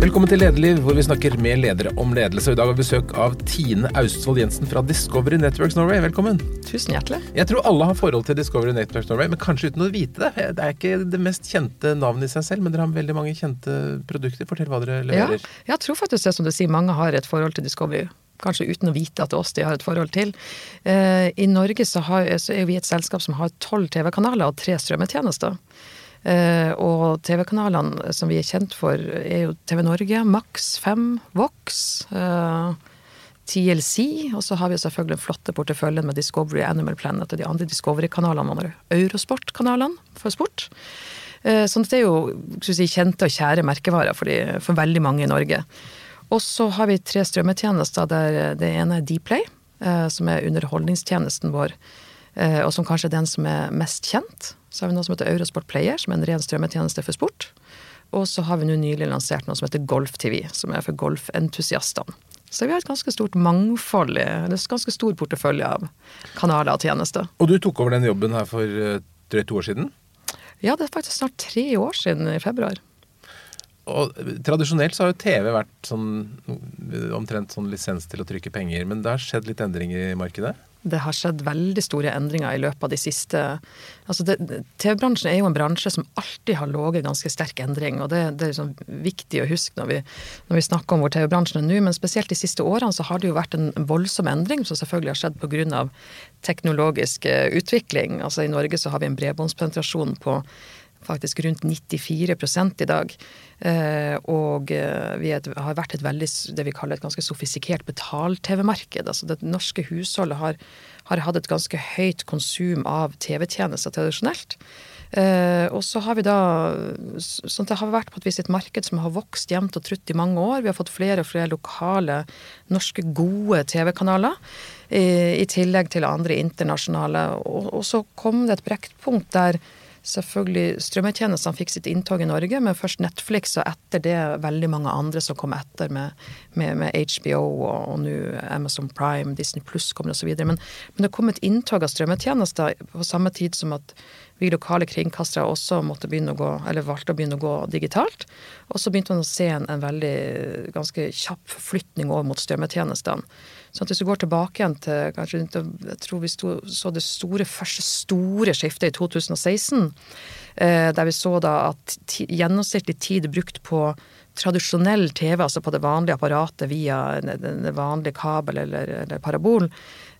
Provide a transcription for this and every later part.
Velkommen til Lederliv, hvor vi snakker med ledere om ledelse. I dag har vi besøk av Tine Austvold Jensen fra Discovery Networks Norway. Velkommen. Tusen hjertelig. Jeg tror alle har forhold til Discovery Networks Norway, men kanskje uten å vite det. Det er ikke det mest kjente navnet i seg selv, men dere har veldig mange kjente produkter. Fortell hva dere Ja, leverer. jeg tror faktisk det som du sier, mange har et forhold til Discovery. Kanskje uten å vite at det er oss de har et forhold til. Eh, I Norge så, har, så er vi et selskap som har tolv TV-kanaler og tre strømmetjenester. Eh, og TV-kanalene som vi er kjent for, er jo TV Norge, Max 5, Vox, eh, TLC, og så har vi selvfølgelig den flotte porteføljen med Discovery, Animal Planet og de andre Discovery-kanalene. Eurosport-kanalene for sport. Eh, Sånn at det er jo si, kjente og kjære merkevarer for, de, for veldig mange i Norge. Og så har vi tre strømmetjenester der det ene er Dplay, som er underholdningstjenesten vår, og som kanskje er den som er mest kjent. Så har vi noe som heter Eurosport Player, som er en ren strømmetjeneste for sport. Og så har vi nå nylig lansert noe som heter Golf TV, som er for golfentusiastene. Så vi har et ganske stort mangfold, en ganske stor portefølje av kanaler og tjenester. Og du tok over den jobben her for eh, drøyt to år siden. Ja, det er faktisk snart tre år siden i februar. Og tradisjonelt så har jo TV vært sånn omtrent sånn lisens til å trykke penger, men det har skjedd litt endringer i markedet? Det har skjedd veldig store endringer i løpet av de siste altså TV-bransjen er jo en bransje som alltid har ligget ganske sterk endring. og Det, det er liksom viktig å huske når vi, når vi snakker om hvor TV-bransjen er nå. Men spesielt de siste årene så har det jo vært en voldsom endring, som selvfølgelig har skjedd pga. teknologisk eh, utvikling. Altså I Norge så har vi en bredbåndspenetrasjon på faktisk rundt 94 i dag. Eh, og eh, vi har vært et veldig, det vi kaller et ganske sofistikert betal-TV-marked. Altså det norske husholdet har, har hatt et ganske høyt konsum av TV-tjenester tradisjonelt. Eh, og så har vi da sånn at Det har vært på et vis et marked som har vokst jevnt og trutt i mange år. Vi har fått flere og flere lokale, norske, gode TV-kanaler. I, I tillegg til andre internasjonale. Og, og så kom det et brekkpunkt der selvfølgelig strømmetjenestene fikk sitt inntog i Norge, men først Netflix, og etter det veldig mange andre som kom etter med, med, med HBO og, og nå Amazon Prime, Disney Pluss kommer osv. Men, men det kom et inntog av strømmetjenester på samme tid som at vi lokale kringkastere også måtte begynne å gå, eller valgte å begynne å gå digitalt. Og så begynte man å se en, en veldig ganske kjapp forflytning over mot strømmetjenestene. Så at hvis du går tilbake igjen til kanskje Jeg tror vi sto, så det store, første store skiftet i 2016. Eh, der vi så da at gjennomsnittlig tid brukt på tradisjonell TV, altså på det vanlige apparatet via den vanlige kabel eller, eller parabol,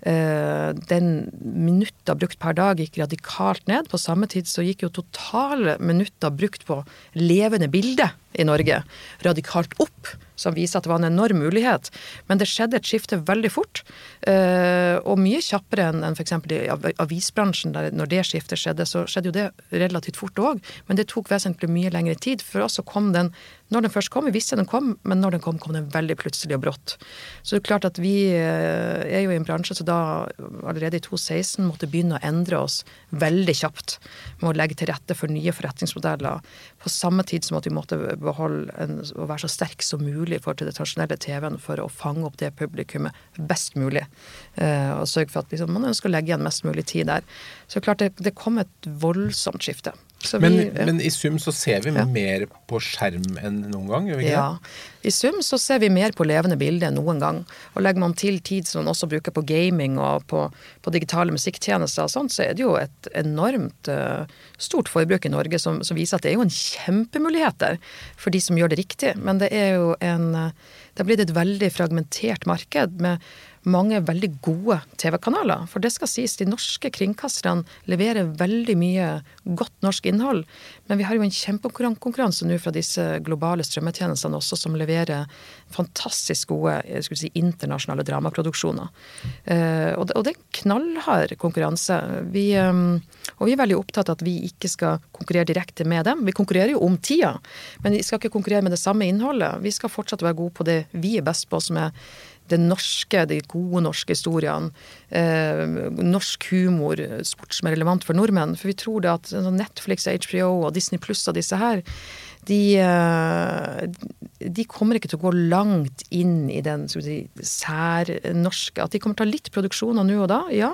eh, den minutter brukt per dag gikk radikalt ned. På samme tid så gikk jo totale minutter brukt på levende bilder i Norge radikalt opp, som viser at det var en enorm mulighet. Men det skjedde et skifte veldig fort, eh, og mye kjappere enn f.eks. i avisbransjen. Der når det skiftet skjedde, så skjedde jo det relativt fort òg, men det tok vesentlig mye lengre tid. For oss så kom den når den først kom. Vi visste den kom, men når den kom, kom den veldig plutselig og brått. Så det er klart at vi eh, er jo i en bransje som da allerede i 2016 måtte begynne å endre oss veldig kjapt med å legge til rette for nye forretningsmodeller. På samme tid som at vi måtte beholde en, og være så sterk som mulig i forhold til det tradisjonelle TV-en for å fange opp det publikummet best mulig. Eh, og sørge for at liksom, man ønsker å legge igjen mest mulig tid der. Så klart det, det kom et voldsomt skifte. Men, vi- ja. men i sum så ser vi Ja. mer på skjerm enn noen gang, gjør vi ikke Ja. I sum så ser vi mer på levende bilder enn noen gang. Og legger man til tid som man også bruker på gaming og på, på digitale musikktjenester og sånt, så er det jo et enormt uh, stort forbruk i Norge som, som viser at det er jo en kjempemulighet der for de som gjør det riktig. Men det er jo en eh, Det har blitt et veldig fragmentert marked med mange veldig gode TV-kanaler. For det skal sies, de norske kringkasterne leverer veldig mye godt norsk innhold. Men vi har jo en kjempekonkurranse nå fra disse globale strømmetjenestene også, som leverer fantastisk gode si, internasjonale dramaproduksjoner. Eh, og, det, og det er en knallhard konkurranse. Vi, eh, og vi er veldig opptatt av at vi ikke skal konkurrere direkte med dem. Vi konkurrerer jo om tida, men vi skal ikke konkurrere med det samme innholdet. Vi skal fortsatt være gode på det vi er best på, som er det norske, de gode norske historiene. Eh, norsk humor, sport som er relevant for nordmenn. For vi tror det at sånn Netflix, HBO og Disney Pluss og disse her, de, de kommer ikke til å gå langt inn i den si, særnorske At de kommer til å ha litt produksjoner nå og da, ja.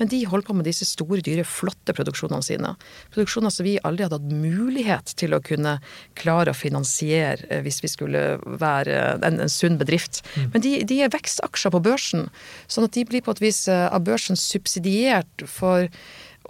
Men de holder på med disse store, dyre, flotte produksjonene sine. Produksjoner som vi aldri hadde hatt mulighet til å kunne klare å finansiere hvis vi skulle være en, en sunn bedrift. Mm. Men de, de, er vekstaksjer på børsen, sånn at de blir på et vis av børsen subsidiert for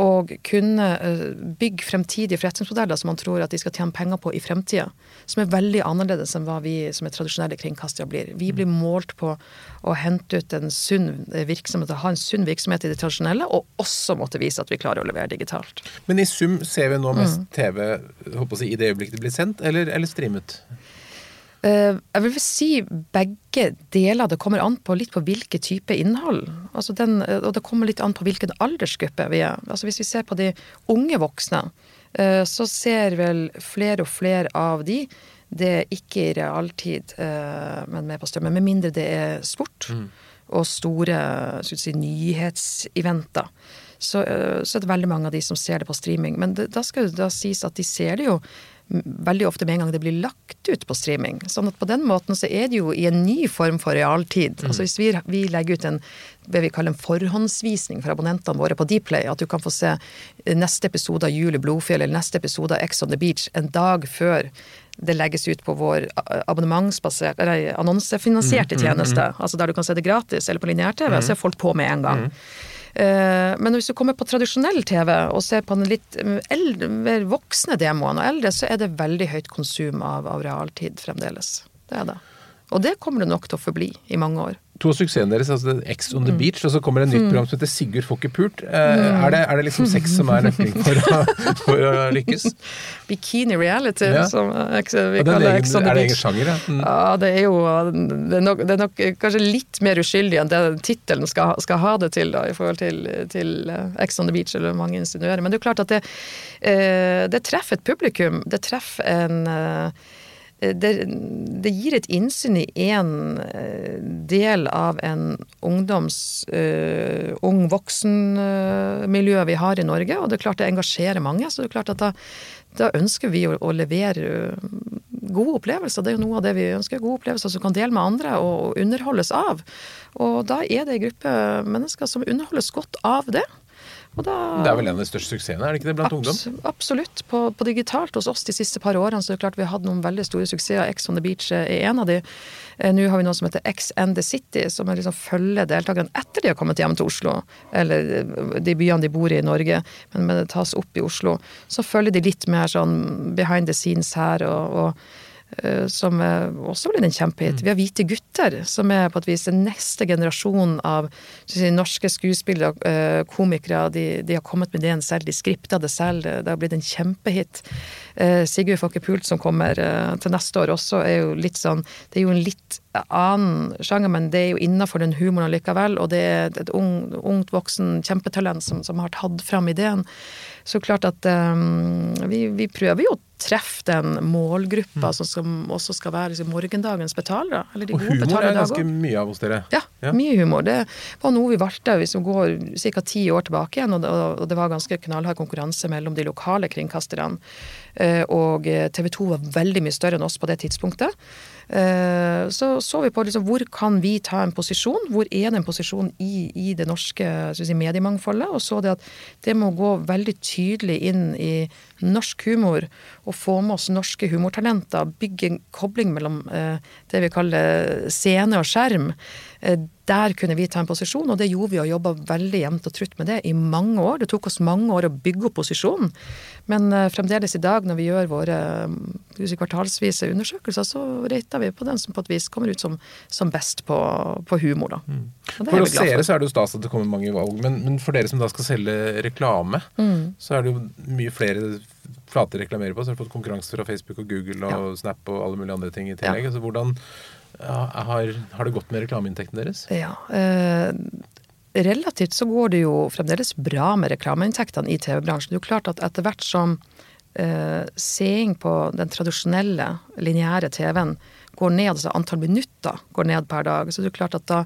og kunne eh, bygge fremtidige forretningsmodeller som man tror at de skal tjene penger på i fremtida. Som er veldig annerledes enn hva vi som er tradisjonelle kringkastere blir. Vi blir målt på å hente ut en sunn virksomhet, å ha en sunn virksomhet i det tradisjonelle, og også måtte vise at vi klarer å levere digitalt. Men i sum ser vi nå mest mm. håper si, i det øyeblikket det blir sendt, eller, eller streamet? Eh, jeg vil si begge deler. Det kommer an på litt på hvilken type innhold. Altså den, og det kommer litt an på hvilken aldersgruppe vi er. Altså hvis vi ser på de unge voksne, eh, så ser vel flere og flere av de det er ikke i realtid, eh, men med på strømmen. Med mindre det er sport mm. og store si, nyhetseventer. Så, så, er det veldig mange av de som ser det på streaming. Men det, da skal det da sies at de ser det jo veldig ofte med en gang det blir lagt ut på streaming. Sånn at på den måten så er det jo i en ny form for realtid. Mm. Altså hvis vi, vi, legger ut en det vi kaller en forhåndsvisning for abonnentene våre på Dplay, at du kan få se neste episode av Julie Blodfjell eller neste episode av Ex on the Beach en dag før det legges ut på vår abonnementsbasert, eller annonsefinansierte mm, mm, tjeneste. Mm, altså der du kan se det gratis, eller på lineær-TV, mm. så er folk på med en gang. Mm. Eh, men hvis du kommer på tradisjonell TV og ser på den litt eldre, mer voksne demoen og eldre, så er det veldig høyt konsum av, av realtid fremdeles. Det er det. Og det kommer det nok til å forbli i mange år. To av suksessene deres, altså X on the mm. beach, og så kommer det et nytt mm. program som heter Sigurd får ikke pult. Eh, er, det, er, det, liksom sex som er nøkkelen for, for, å lykkes? Bikini reality, ja. som X, vi ja, kaller X on the beach. Er det egen sjanger, ja? Mm. ja? det er jo det er, nok, det er nok, kanskje litt mer uskyldig enn det tittelen skal, skal, ha det til, da, i forhold til, til eh, X on the beach, eller mange insinuerer. Men det er jo klart at det, eh, det treffer et publikum. Det treffer en det, det, gir et innsyn i én eh, del av en ungdoms uh, ung voksen-miljø uh, vi har i Norge, og det er klart det engasjerer mange. Så det er klart at da, da ønsker vi å, å, levere gode opplevelser. Det er jo noe av det vi ønsker. Gode opplevelser som kan dele med andre og underholdes av. Og da er det en gruppe mennesker som underholdes godt av det. Da, det er vel en av de største suksessene, er det ikke det, blant abs ungdom? Absolutt. På, på, digitalt hos oss de siste par årene så er det klart vi har hatt noen veldig store suksesser. X on the Beach er en av de. Eh, nå har vi noe som heter X and the City, som er liksom følger deltakerne etter de har kommet hjem til Oslo. Eller eh, de byene de bor i i Norge, men, men det tas opp i Oslo. Så følger de litt mer sånn behind the scenes her og, og Eh, som også blir en kjempehit. Vi har Hvite gutter, som er på et vis den neste generasjon av si, norske skuespillere og uh, komikere. De, de, har kommet med ideen selv, de skripta det selv. Det har blitt en kjempehit. Uh, Sigurd Fokke-Pult som kommer til neste år også, er jo litt sånn Det er jo en litt annen sjanger, men det er jo innafor den humoren likevel. Og det er et ung, ungt voksen kjempetalent som, som har tatt fram ideen. Så klart at um, vi, vi, prøver jo å treffe den målgruppa mm. som også skal være liksom, morgendagens betalere. Eller de og humor er ganske mye av hos dere? Ja, ja, mye humor. Det var noe vi valgte hvis vi går ca. ti år tilbake igjen, og det, og det var ganske knallhard konkurranse mellom de lokale kringkasterne. Eh, og TV 2 var veldig mye større enn oss på det tidspunktet. Eh, så så vi på liksom, hvor kan vi ta en posisjon, hvor er det en posisjon i, i det norske si, mediemangfoldet, og så det at det må gå veldig tydelig inn i norsk humor og få med oss norske humortalenter, bygge en kobling mellom eh, det vi kaller scene og skjerm. Eh, der kunne vi ta en posisjon, og det gjorde vi og jobba veldig jevnt og trutt med det i mange år. Det tok oss mange år å bygge opp posisjonen, men uh, fremdeles i dag når vi gjør våre kvartalsvise undersøkelser, så rater vi på den som på et vis kommer ut som, som best på, på, humor, da. Mm. For oss seere så er det jo stas at det kommer mange valg, men, men, for dere som da skal selge reklame, mm. så er det jo mye flere flater reklamerer på. Så har du fått konkurranse fra Facebook og Google og ja. Snap og alle mulige andre ting i tillegg. Ja. Altså hvordan har, har, det gått med reklameinntektene deres? Ja, eh, Relativt så går det jo fremdeles bra med reklameinntektene i TV-bransjen. Det er jo klart at etter hvert som eh, seing på den tradisjonelle, lineære TV-en går ned, altså antall minutter går ned per dag, så det er jo klart at da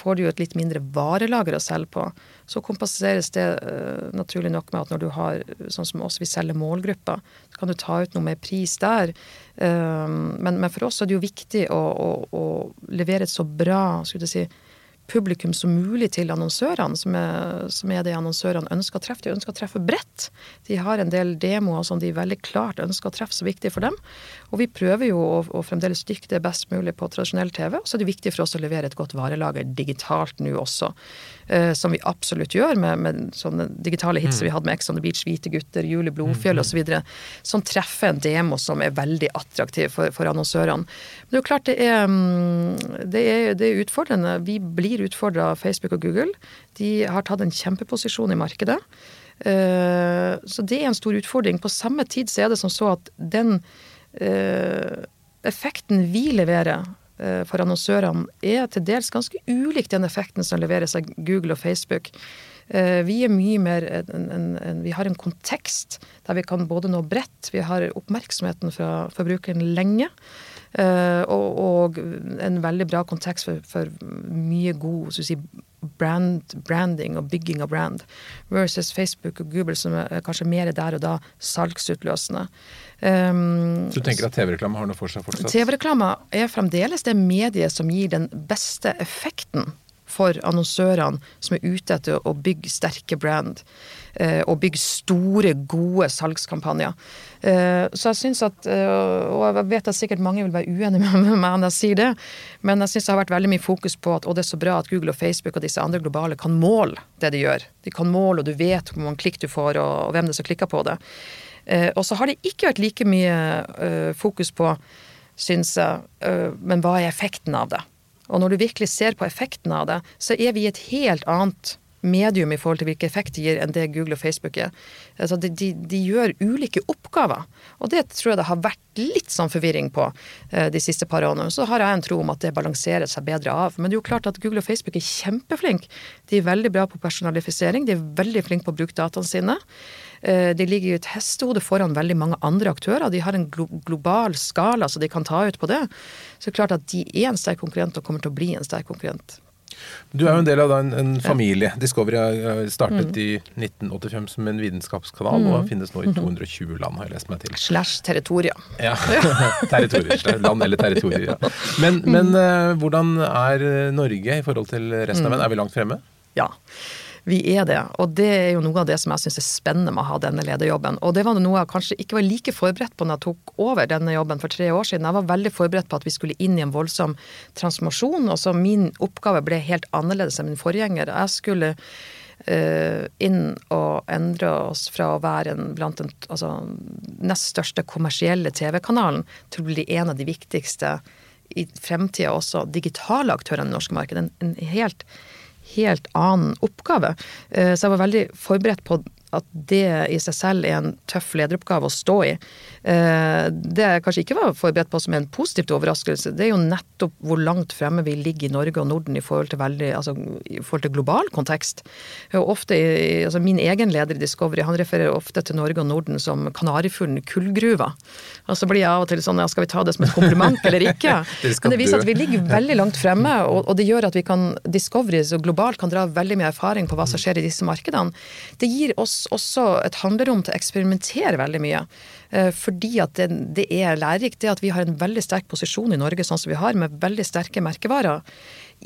får du jo et litt mindre varelager å selge på. Så kompenseres det uh, naturlig nok med at når du har, sånn som oss, vi selger målgrupper, så kan du ta ut noe mer pris der. Uh, men, men, for oss er det jo viktig å, å, å levere et så bra skulle jeg si, publikum som mulig til annonsørene, som er, som er det annonsørene ønsker å treffe. De ønsker å treffe bredt. De har en del demoer som de veldig klart ønsker å treffe, så viktig for dem. Og vi prøver jo å, å fremdeles dykke det best mulig på tradisjonell TV. Og så er det viktig for oss å levere et godt varelager digitalt nå også. Eh, som vi absolutt gjør med, med sånne digitale hits mm. vi hadde med Ex on the Beach, Hvite gutter, Jule Blodfjell mm. osv. Som treffer en demo som er veldig attraktiv for, for annonsørene. Men det er jo klart det er, mm, det er, det er utfordrende. Vi blir utfordra av Facebook og Google. De har tatt en kjempeposisjon i markedet. Uh, så det er en stor utfordring. På samme tid så er det som så at den uh, effekten vi leverer Eh, for annonsørene er til dels ganske ulik den effekten som leveres av Google og Facebook. Eh, vi er mye mer en, en, en, Vi har en kontekst der vi kan både nå bredt, vi har oppmerksomheten fra forbrukeren lenge. Uh, og, og, en veldig bra kontekst for, for mye god si, brand, branding og bygging av brand. Versus Facebook og Google, som er kanskje mer der og da salgsutløsende. Um, Så du tenker at TV-reklame har noe for seg fortsatt? TV-reklame er fremdeles det mediet som gir den beste effekten for annonsørene som er ute etter å bygge sterke brand. Eh, og bygge store, gode salgskampanjer. Eh, så jeg syns at eh, Og jeg vet at sikkert mange vil være uenige med meg når jeg sier det, men jeg syns det har vært veldig mye fokus på at å, det er så bra at Google og Facebook og disse andre globale kan måle det de gjør. De kan måle, og du vet hvor mange klikk du får, og, hvem det er som klikker på det. Eh, og så har det ikke vært like mye eh, fokus på, syns jeg, eh, men hva er effekten av det? Og når du virkelig ser på effekten av det, så er vi i et helt annet medium i forhold til hvilken effekt de gir enn det Google og Facebook er. Altså de, de, de, gjør ulike oppgaver, og det tror jeg det har vært litt sånn forvirring på de siste par årene. Så har jeg en tro om at det balanserer seg bedre av. Men det er jo klart at Google og Facebook er kjempeflinke. De er veldig bra på personalifisering, de er veldig flinke på å bruke dataene sine. Eh, de ligger i et hestehode foran veldig mange andre aktører. De har en global skala så de kan ta ut på det. Så det er klart at de er en sterk konkurrent og kommer til å bli en sterk konkurrent. Du er jo en del av en, en familie. Discovery har startet mm. i 1985 som en vitenskapskanal mm. og finnes nå i 220 land, har jeg lest meg til. Slash territoria. Ja. territorier. Land eller territorier. Ja. Men, men uh, hvordan er Norge i forhold til resten av verden? Er vi langt fremme? Ja. Vi er det. Og det er jo noe av det som jeg syns er spennende med å ha denne lederjobben. Og det var noe jeg kanskje ikke var like forberedt på når jeg tok over denne jobben for tre år siden. Jeg var veldig forberedt på at vi skulle inn i en voldsom transformasjon, og så min oppgave ble helt annerledes enn min forgjenger. Jeg skulle uh, inn og endre oss fra å være en, blant den altså, nest største kommersielle TV-kanalen til å bli en av de viktigste i fremtida også digitale aktørene i det norske markedet. En, en helt helt annen oppgave. Eh, så jeg var veldig forberedt på at det i seg selv er en tøff lederoppgave å stå i. Eh, det jeg kanskje ikke var forberedt på som en positivt overraskelse, det er jo nettopp hvor langt fremme vi ligger i Norge og Norden i forhold til, veldig, altså, i forhold til global kontekst. Ofte, altså Min egen leder i Discovery han refererer ofte til Norge og Norden som kanarifuglen kullgruva. Og så blir jeg av og til sånn ja, skal vi ta det som et kompliment eller ikke? Men det viser at vi ligger veldig langt fremme, og, og det gjør at vi kan Discovery så globalt kan dra veldig mye erfaring på hva som skjer i disse markedene. Det gir oss også et handlerom til å eksperimentere veldig mye. Eh, fordi at det, det er lærerikt. Det at vi har en veldig sterk posisjon i Norge sånn som vi har, med veldig sterke merkevarer,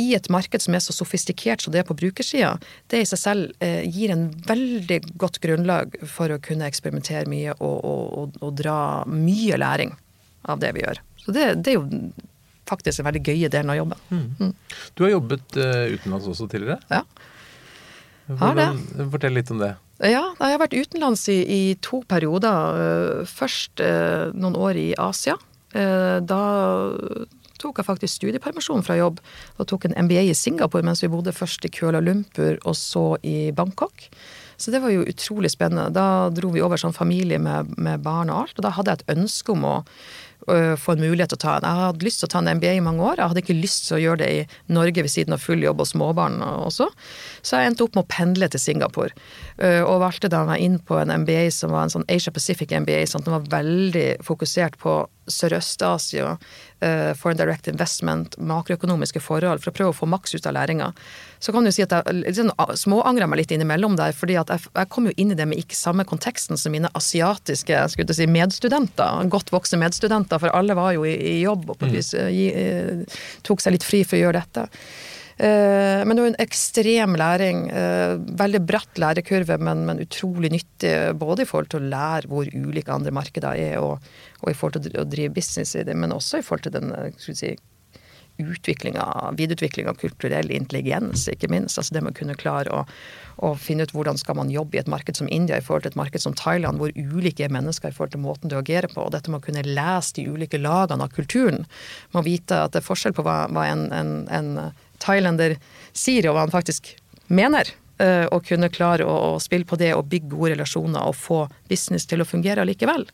i et marked som er så sofistikert som det er på brukersida, det i seg selv eh, gir en veldig godt grunnlag for å kunne eksperimentere mye og, og, og, og dra mye læring av det vi gjør. Så det, det er jo faktisk en veldig gøy delen av jobben. Mm. Mm. Du har jobbet uh, utenlands også tidligere? Ja. Hvordan, fortell litt om det. Ja, jeg har vært utenlands i, i to perioder. Eh, først eh, noen år i Asia. Eh, da tok jeg faktisk studiepermisjon fra jobb Da tok en MBA i Singapore mens vi bodde først i Kuala Lumpur og så i Bangkok. Så det var jo utrolig spennende. Da dro vi over som familie med, med barn og alt, og da hadde jeg et ønske om å få en mulighet til å ta en. Jeg hadde lyst til å ta en MBA i mange år. Jeg hadde ikke lyst til å gjøre det i Norge ved siden av full jobb og småbarn også. Så jeg endte opp med å pendle til Singapore. Og valgte da meg inn på en MBA som var en sånn Asia Pacific MBA. sånn at Den var veldig fokusert på Sørøst-Asia, uh, foreign direct investment, makroøkonomiske forhold, for å prøve å få maks ut av læringa. Så kan du si at jeg liksom, småangra meg litt innimellom der, fordi at jeg, jeg, kom jo inn i det med ikke samme konteksten som mine asiatiske skulle si, medstudenter. Godt voksne medstudenter, for alle var jo i, i jobb og på et vis uh, tok seg litt fri for å gjøre dette. Eh, men det var en ekstrem læring. Eh, veldig bratt lærekurve, men, men, utrolig nyttig. Både i forhold til å lære hvor ulike andre markeder er, og, og i forhold til å drive business i det, men også i forhold til den eh, skal vi si, videreutvikling av kulturell intelligens, ikke minst. Altså det med å kunne klare å, å, finne ut hvordan skal man jobbe i et marked som India i forhold til et marked som Thailand, hvor ulike er mennesker i forhold til måten du agerer på. Og dette med å kunne lese de ulike lagene av kulturen. Må vite at det er forskjell på hva, hva en, en, en thailender sier, og hva han faktisk mener. Eh, og kunne klare å, spille på det og bygge gode relasjoner og få business til å fungere allikevel.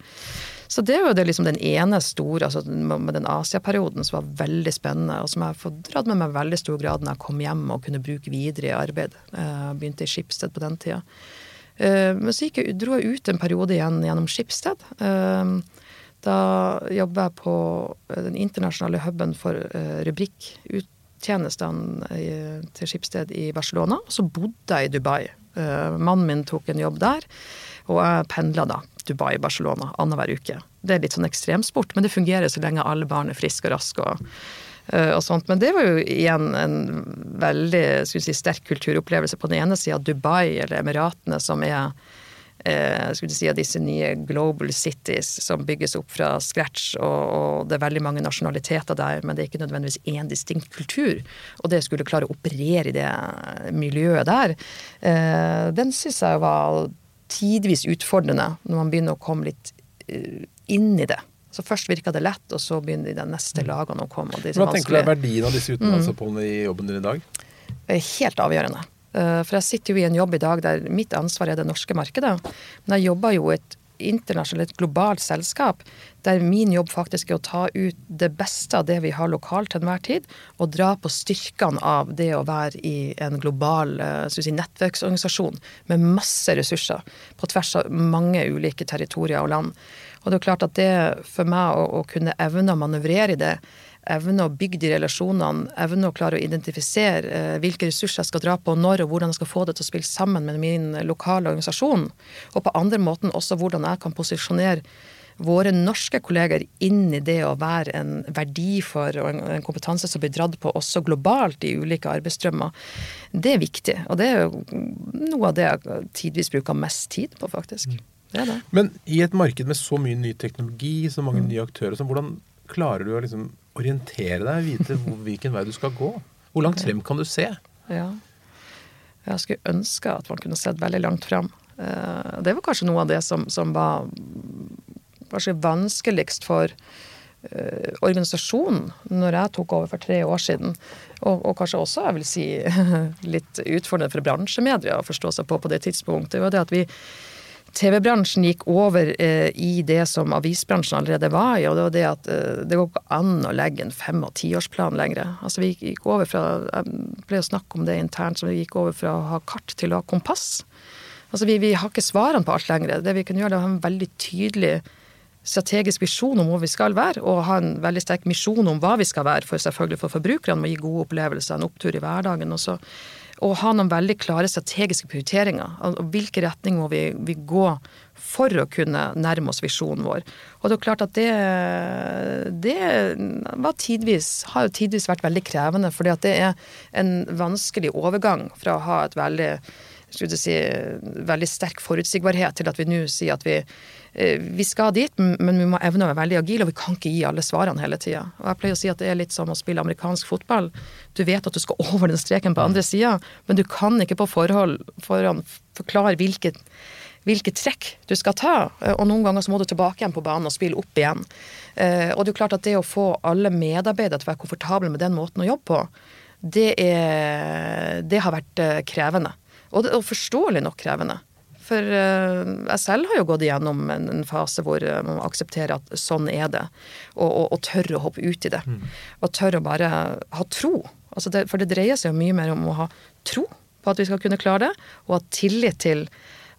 Så det var det liksom den ene store, altså med den Asia-perioden som var veldig spennende, og som jeg har fått dratt med meg veldig stor grad når jeg kom hjem og kunne bruke videre i arbeid. Jeg eh, begynte i Skipsted på den tida. Eh, men så jeg, dro jeg ut en periode igjen gjennom Skipsted. Da jobba jeg på den internasjonale huben for rubrikk ut tjenestene til Skipsted i Barcelona. Og så bodde jeg i Dubai. Uh, mannen min tok en jobb der, og jeg pendla da. Dubai-Barcelona annenhver uke. Det er litt sånn ekstremsport, men det fungerer så lenge alle barn er friske og raske. og uh, og sånt. Men det var jo igjen en veldig si, sterk kulturopplevelse. På den ene sida Dubai eller Emiratene, som er eh, skulle si, av disse nye global cities som bygges opp fra scratch, og, og, det er veldig mange nasjonaliteter der, men det er ikke nødvendigvis én distinkt kultur. Og det skulle klare å operere i det miljøet der, eh, den syns jeg var tidvis utfordrende, når man begynner å komme litt uh, inn i det. Så først virka det lett, og så begynner de neste lagene å komme. Hva tenker du er verdien av disse utenlandsoppholdene mm. i jobben din i dag? Helt avgjørende. Eh, for jeg sitter jo i en jobb i dag der mitt ansvar er det norske markedet. Men jeg jobber jo i et internasjonalt, et globalt selskap, der min jobb faktisk er å ta ut det beste av det vi har lokalt til enhver tid, og dra på styrkene av det å være i en global eh, si, nettverksorganisasjon med masse ressurser på tvers av mange ulike territorier og land. Og det er klart at det for meg å, å kunne evne å manøvrere i det, evne å bygge de relasjonene, evne å klare å identifisere eh, hvilke ressurser jeg skal dra på når, og hvordan jeg skal få det til å spille sammen med min lokale organisasjon. Og på andre måten også hvordan jeg kan posisjonere våre norske kolleger inn i det å være en verdi for og en kompetanse som blir dratt på også globalt i ulike arbeidsstrømmer, det er viktig. Og det er jo noe av det jeg tidvis bruker mest tid på, faktisk. Det det. Men i et marked med så mye ny teknologi, så mange mm. nye aktører, så hvordan klarer du å liksom orientere deg, vite hvilken vei du skal gå? Hvor langt frem kan du se? Ja. Jeg skulle ønske at man kunne sett veldig langt frem. Eh, det var kanskje noe av det som, som var kanskje vanskeligst for uh, organisasjonen når jeg tok over for tre år siden. Og, og, kanskje også, jeg vil si, litt utfordrende for bransjemedia å forstå seg på på det tidspunktet. Det var det at vi TV-bransjen gikk over eh, i det som avisbransjen allerede var i, og det var det at eh, det går ikke an å legge en fem- og tiårsplan lenger. Altså vi gikk over fra, Jeg pleier å snakke om det internt, så vi gikk over fra å ha kart til å ha kompass. Altså vi, vi har ikke svarene på alt lenger. Det vi kan gjøre, det er å ha en veldig tydelig strategisk visjon om hvor vi skal være, og ha en veldig sterk misjon om hva vi skal være, for selvfølgelig for forbrukerne, med å gi gode opplevelser, en opptur i hverdagen. og så og ha noen veldig klare strategiske prioriteringer. Og hvilke retning må vi, vi, gå for å kunne nærme oss visjonen vår. Og det er klart at det, det tidvis, har jo tidvis vært veldig krevende, fordi det er en vanskelig overgang fra å ha et veldig si, veldig sterk forutsigbarhet til at vi nå sier at vi, eh, vi skal dit, men vi må evne å være veldig agile, og vi kan ikke gi alle svarene hele tida. Jeg pleier å si at det er litt som å spille amerikansk fotball. Du vet at du skal over den streken på andre sida, men du kan ikke på forhold, forhånd forklare hvilket hvilke trekk du skal ta. Og noen ganger så må du tilbake igjen på banen og spille opp igjen. Eh, og det er klart at det å få alle medarbeidere til å være komfortable med den måten å jobbe på, det, er, det har vært eh, krevende. Og, det, og forståelig nok krevende. For uh, jeg selv har jo gått igjennom en, en fase hvor uh, man aksepterer at sånn er det, og, og, og tør å hoppe ut i det. Mm. Og tør å bare ha tro. Altså det, for det dreier seg jo mye mer om å ha tro på at vi skal kunne klare det, og ha tillit til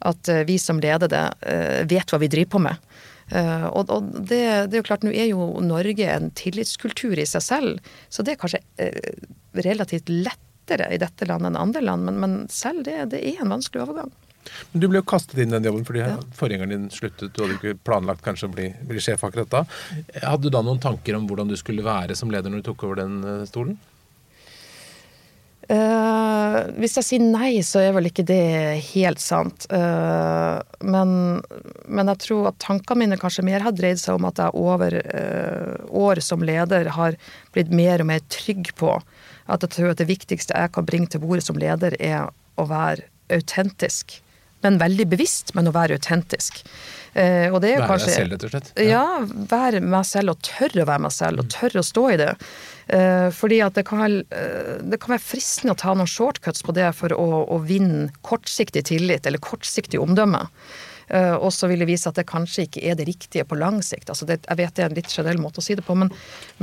at uh, vi som leder det, vet hva vi driver på med. Og, og det, det, er jo klart, nå er jo Norge en tillitskultur i seg selv, så det er kanskje relativt lettere i dette landet enn andre land, men, men selv det, det er en vanskelig overgang. Men Du ble jo kastet inn i den jobben fordi ja. forgjengeren din sluttet. Du hadde ikke planlagt kanskje å bli, bli, sjef akkurat da. Hadde du da noen tanker om hvordan du skulle være som leder når du tok over den eh, stolen? Uh, hvis jeg sier nei, så er vel ikke det helt sant. Uh, men, men, jeg tror at tankene mine kanskje mer har dreid seg om at jeg over uh, år som leder har blitt mer og mer trygg på at jeg tror at det viktigste jeg kan bringe til bordet som leder, er å være autentisk men veldig bevisst, men å være autentisk. Eh, og det er være kanskje, deg selv, rett og slett? Ja. ja, være meg selv, og tørre å være meg selv, og mm. tørre å stå i det. Eh, fordi at det kan, eh, det kan, være fristende å ta noen shortcuts på det for å, å vinne kortsiktig tillit, eller kortsiktig omdømme. Uh, og så vil det vise at det kanskje ikke er det riktige på lang sikt. Altså det, jeg vet det er en litt generell måte å si det på, men,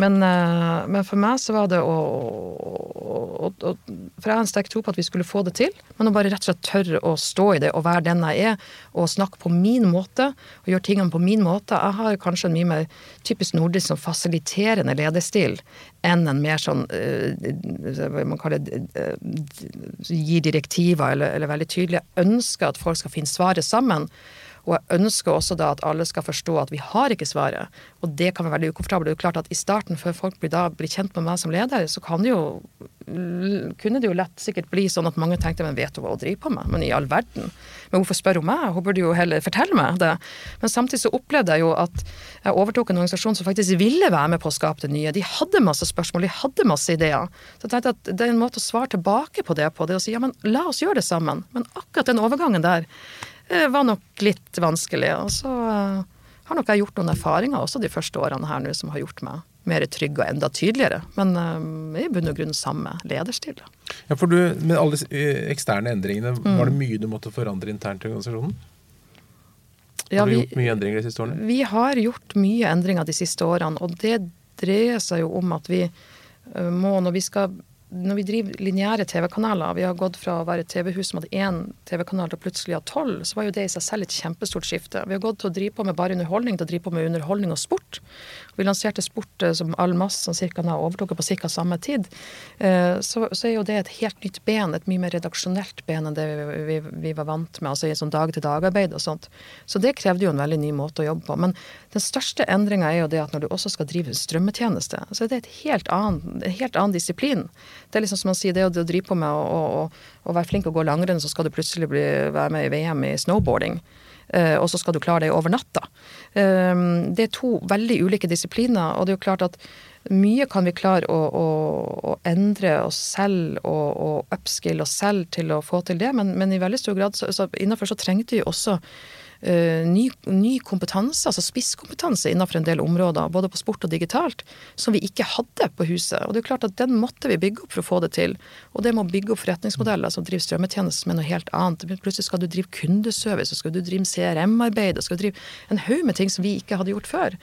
men, uh, men for meg så var det å, å, å, For jeg har en sterk tro på at vi skulle få det til, men å bare rett og slett tørre å stå i det og være den jeg er, og snakke på min måte og gjøre tingene på min måte. Jeg har kanskje en mye mer typisk nordisk som fasiliterende lederstil enn en mer sånn hva man kaller det gi direktiver eller, eller veldig tydelig. Ønsker at folk skal finne svaret sammen. Og jeg ønsker også da at alle skal forstå at vi har ikke svaret. Og det kan være veldig ukomfortabelt. Det er jo klart at i starten, før folk blir, da, blir kjent med meg som leder, så kan det jo kunne det jo lett sikkert bli sånn at mange tenkte men vet du hva hun driver på med? Men i all verden. Men hvorfor spør hun meg? Hun burde jo heller fortelle meg det. Men samtidig så opplevde jeg jo at jeg overtok en organisasjon som faktisk ville være med på å skape det nye. De hadde masse spørsmål, de hadde masse ideer. Så jeg tenkte at det er en måte å svare tilbake på det på, det å si ja, men la oss gjøre det sammen. Men akkurat den overgangen der var nok litt vanskelig. Og så eh, har nok jeg gjort noen erfaringer også de første årene her nå som har gjort meg mer trygg og enda tydeligere. Men uh, i bunn og grunn samme lederstil. Ja, for du, Med alle eksterne endringene, mm. var det mye du måtte forandre internt i organisasjonen? Ja, har du vi, gjort mye endringer de siste årene? Vi har gjort mye endringer de siste årene. Og det dreier seg jo om at vi må, når vi skal når vi driver lineære TV-kanaler, vi har gått fra å være et TV-hus som hadde én TV-kanal til plutselig ha tolv, så var jo det i seg selv et kjempestort skifte. Vi har gått til å drive på med bare underholdning til å drive på med underholdning og sport. Vi lanserte sport eh, som all masse som cirka overtok på ca. samme tid. Eh, så, så, er jo det et helt nytt ben, et mye mer redaksjonelt ben enn det vi, vi, vi var vant med, altså i sånn dag-til-dag-arbeid og sånt. Så det krevde jo en veldig ny måte å jobbe på. Men den største endringa er jo det at når du også skal drive strømmetjeneste, så er det et helt annen, helt annen disiplin. Det er liksom som man sier, det å, drive på med å, å, å være flink og gå langrenn, så skal du plutselig bli, være med i VM i snowboarding. Uh, og så skal du klare det over natta. Uh, det er to veldig ulike disipliner, og det er jo klart at mye kan vi klare å, å, å endre oss selv og, og upskille oss selv til å få til det, men, men i veldig stor grad så, så innenfor så trengte vi også ny, ny, kompetanse, altså spisskompetanse innenfor en del områder, både på sport og digitalt, som vi ikke hadde på huset. Og det er klart at den måtte vi bygge opp for å få det til. Og det med å bygge opp forretningsmodeller som driver strømmetjenester med noe helt annet. Plutselig skal du drive kundeservice, og skal du drive CRM-arbeid, og skal du drive en haug med ting som vi ikke hadde gjort før.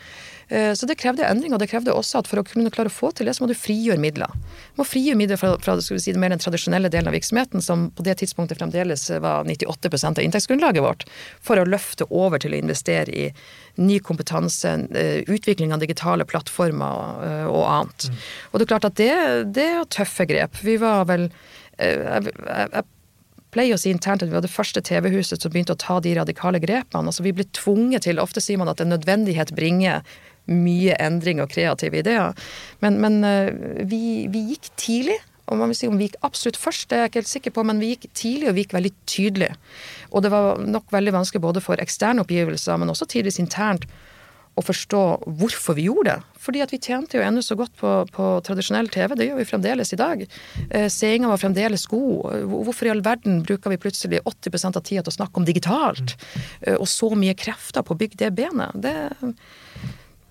Eh, så det krevde endring, og det krevde også at for å kunne klare å få til det, så må du frigjøre midler. Du må frigjøre midler fra, fra si, mer den tradisjonelle delen av virksomheten, som på det tidspunktet fremdeles var 98 av inntektsgrunnlaget vårt, for å løfte over til å investere i ny kompetanse, eh, utvikling av digitale plattformer eh, og annet. Mm. Og det er klart at det, det er tøffe grep. Vi var vel jeg, jeg, jeg pleier å si internt at vi var det første TV-huset som begynte å ta de radikale grepene. Altså vi ble tvunget til Ofte sier man at en nødvendighet bringer mye endring og kreative ideer. Men, men eh, vi, vi, gikk tidlig. Og man vil si om vi gikk absolutt først, det er jeg ikke helt sikker på, men vi gikk tidlig og vi gikk veldig tydelig. Og det var nok veldig vanskelig både for eksterne oppgivelser, men også tidvis internt å forstå hvorfor vi gjorde det. Fordi at vi tjente jo ennå så godt på, på, tradisjonell TV, det gjør vi fremdeles i dag. Eh, Seeringa var fremdeles god. Hvorfor i all verden bruker vi plutselig 80% av tida til å snakke om digitalt? Eh, og så mye krefter på å bygge det benet? Det,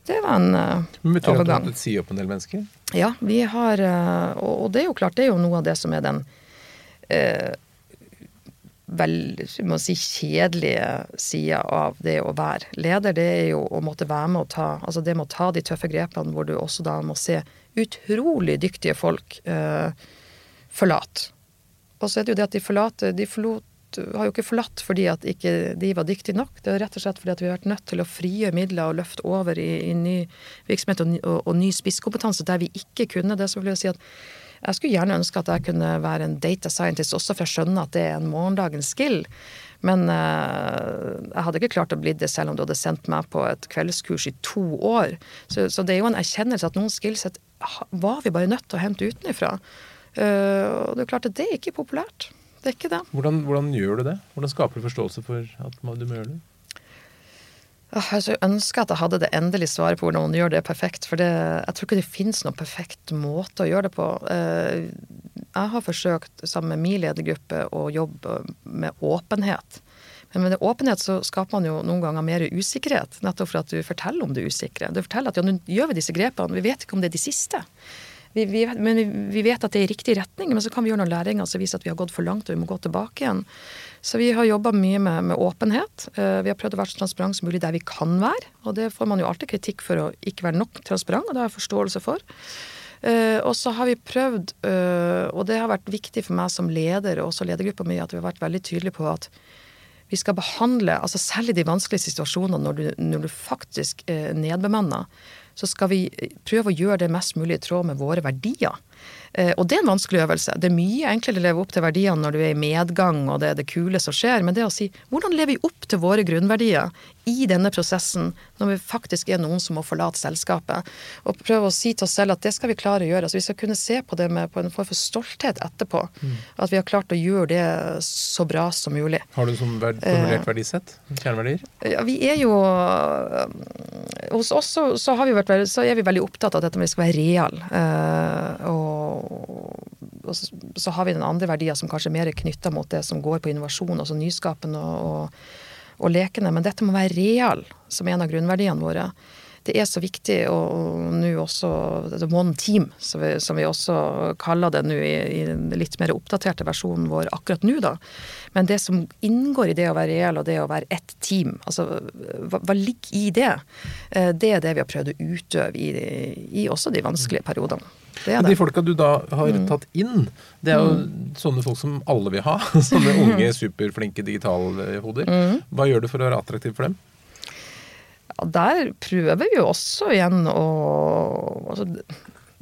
det var en uh, Men Betyr det at du sier opp en del mennesker? Ja, vi har uh, Og det er jo klart, det er jo noe av det som er den uh, vel, må si, kjedelige sida av det å være leder. Det er jo å måtte være med å ta altså det med å ta de tøffe grepene hvor du også da må se utrolig dyktige folk forlate. Og så er det jo det at de forlater De forlot har jo ikke forlatt fordi at ikke de var dyktige nok. Det er rett og slett fordi at vi har vært nødt til å frigjøre midler og løfte over i, i ny virksomhet og, og, og ny spisskompetanse der vi ikke kunne det. Så vil jeg si at jeg skulle gjerne ønske at jeg kunne være en data scientist også, for jeg skjønner at det er en morgendagens skill. Men uh, jeg hadde ikke klart å bli det selv om du hadde sendt meg på et kveldskurs i to år. Så, så det er jo en erkjennelse at noen skillset var vi bare nødt til å hente utenfra. Uh, og det er klart at det er ikke populært. Det er ikke det. Hvordan, hvordan gjør du det? Hvordan skaper du forståelse for at du må gjøre det? Jeg ønsker at jeg hadde det endelige svaret på hvordan man gjør det perfekt. For det, jeg tror ikke det finnes noen perfekt måte å gjøre det på. Eh, jeg har forsøkt sammen med min ledergruppe å jobbe med åpenhet. Men med åpenhet så skaper man jo noen ganger mer usikkerhet. Nettopp for at du forteller om det usikre. Du forteller at ja, nå gjør vi disse grepene, vi vet ikke om det er de siste. Vi, vi, men vi, vet at det er i riktig retning, men så kan vi gjøre noen læringer som viser at vi har gått for langt og vi må gå tilbake igjen. Så vi har jobba mye med, med, åpenhet. Uh, vi har prøvd å være så transparent som mulig der vi kan være. Og det får man jo alltid kritikk for å ikke være nok transparent, og det har jeg forståelse for. Uh, og så har vi prøvd, uh, og det har vært viktig for meg som leder og også ledergruppa mi, at vi har vært veldig tydelige på at vi skal behandle, altså selv i de vanskelige situasjonene når du, når du faktisk eh, nedbemanner, så skal vi prøve å gjøre det mest mulig i tråd med våre verdier. Eh, og det er en vanskelig øvelse. Det er mye enklere å leve opp til verdiene når du er i medgang og det er det kule som skjer, men det å si hvordan lever vi opp til våre grunnverdier i denne prosessen, når vi faktisk er noen som må forlate selskapet, og prøve å si til oss selv at det skal vi klare å gjøre. Altså vi skal kunne se på det med på en form for stolthet etterpå. Mm. At vi har klart å gjøre det så bra som mulig. Har du som formulert eh, verdisett? Kjerneverdier? Ja, vi er jo Hos oss så, så, vært, så, er vi veldig opptatt av dette med at vi skal være real. Uh, og og så har vi den andre verdier som kanskje er mer knytta mot det som går på innovasjon, altså nyskapen og, og, og, lekende. Men dette må være real, som en av grunnverdiene våre. Det er så viktig, og nå også One Team, som vi, som vi også kaller det nå i, i den litt mer oppdaterte versjonen vår akkurat nå, da. Men det som inngår i det å være real og det å være ett team, altså hva, hva ligger i det? Eh, det er det vi har prøvd å utøve i, i også de vanskelige periodene. Det det. De folka du da har mm. tatt inn, det er jo mm. sånne folk som alle vil ha. Sånne unge, superflinke digitalhoder. Mm. Hva gjør du for å være attraktiv for dem? Ja, der prøver vi jo også igjen å altså,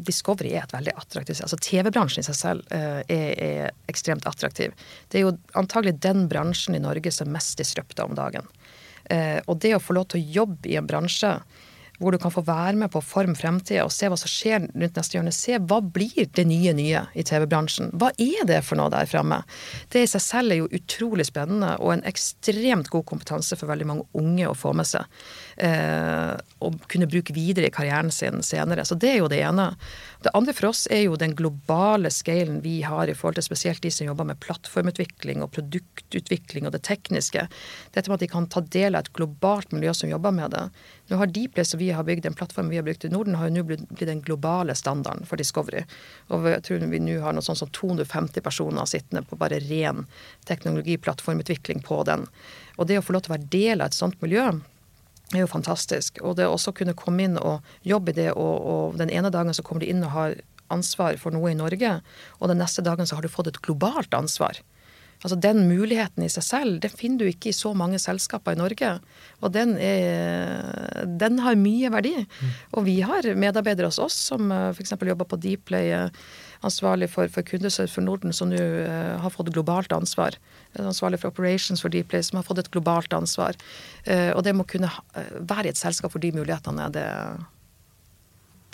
Discovery er et veldig attraktivt altså TV-bransjen i seg selv uh, er, er, ekstremt attraktiv. Det er jo antagelig den bransjen i Norge som er mest disrupta om dagen. Uh, og det å få lov til å jobbe i en bransje hvor du kan få være med på å forme fremtida og se hva som skjer rundt neste hjørne. Se hva blir det nye nye i TV-bransjen? Hva er det for noe der framme? Det i seg selv er jo utrolig spennende og en ekstremt god kompetanse for veldig mange unge å få med seg. Eh, og kunne bruke videre i karrieren sin senere. Så det er jo det ene. Det andre for oss er jo den globale scalen vi har i forhold til spesielt de som jobber med plattformutvikling og produktutvikling og det tekniske. Dette med at de kan ta del av et globalt miljø som jobber med det. Nå har Deeply, som vi har bygd, en plattform vi har brukt i Norden, har jo nå blitt den globale standarden for Discovery. Og jeg tror vi nå har noe sånn som 250 personer sittende på bare ren teknologiplattformutvikling på den. Og det å få lov til å være del av et sånt miljø, er jo fantastisk. Og det å også kunne komme inn og jobbe i det, og, og, den ene dagen så kommer du inn og har ansvar for noe i Norge, og den neste dagen så har du fått et globalt ansvar. Altså Den muligheten i seg selv den finner du ikke i så mange selskaper i Norge. Og den, er, den har mye verdi. Mm. Og vi har medarbeidere hos oss som eh, f.eks. jobber på Dplay, ansvarlig for, for kundeservice for Norden, som nå uh, har fått globalt ansvar. Ansvarlig for operations for Dplay, som har fått et globalt ansvar. Uh, og det må kunne være i et selskap for de mulighetene. Det,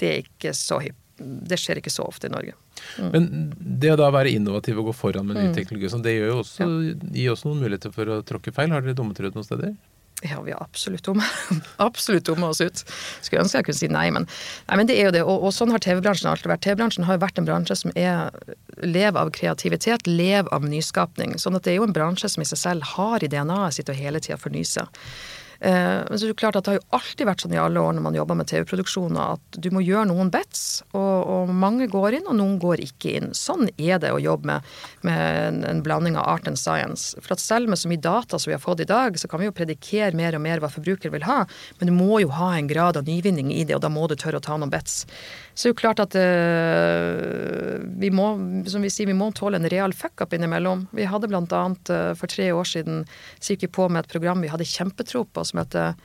det er ikke så hypp det skjer ikke så ofte i Norge. Mm. Men det å da være innovativ og gå foran med ny mm. teknologi, sånn, det også, ja. gir også noen muligheter for å tråkke feil. Har dere dummet dere ut noen steder? Ja, vi har absolutt dumme, absolutt dumme oss ut. Skulle ønske jeg kunne si nei, men, nei, men det er jo det. Og, og sånn har TV-bransjen alltid vært. TV-bransjen har jo vært en bransje som er, lever av kreativitet, lever av nyskapning. Sånn at det er jo en bransje som i seg selv har i DNA-et sitt å hele tida fornye seg. Eh, men så er det klart at det har jo alltid vært sånn i alle år når man jobber med TV-produksjoner, at du må gjøre noen bets, og, og, mange går inn, og noen går ikke inn. Sånn er det å jobbe med, med en, en, blanding av art and science. For at selv med så mye data som vi har fått i dag, så kan vi jo predikere mer og mer hva forbruker vil ha, men du må jo ha en grad av nyvinning i det, og da må du tørre å ta noen bets. Så det er jo klart at uh, vi må, som vi sier, vi må tåle en real fuck-up innimellom. Vi hadde blant annet uh, for tre år siden så på med et program vi hadde kjempetro på, som heter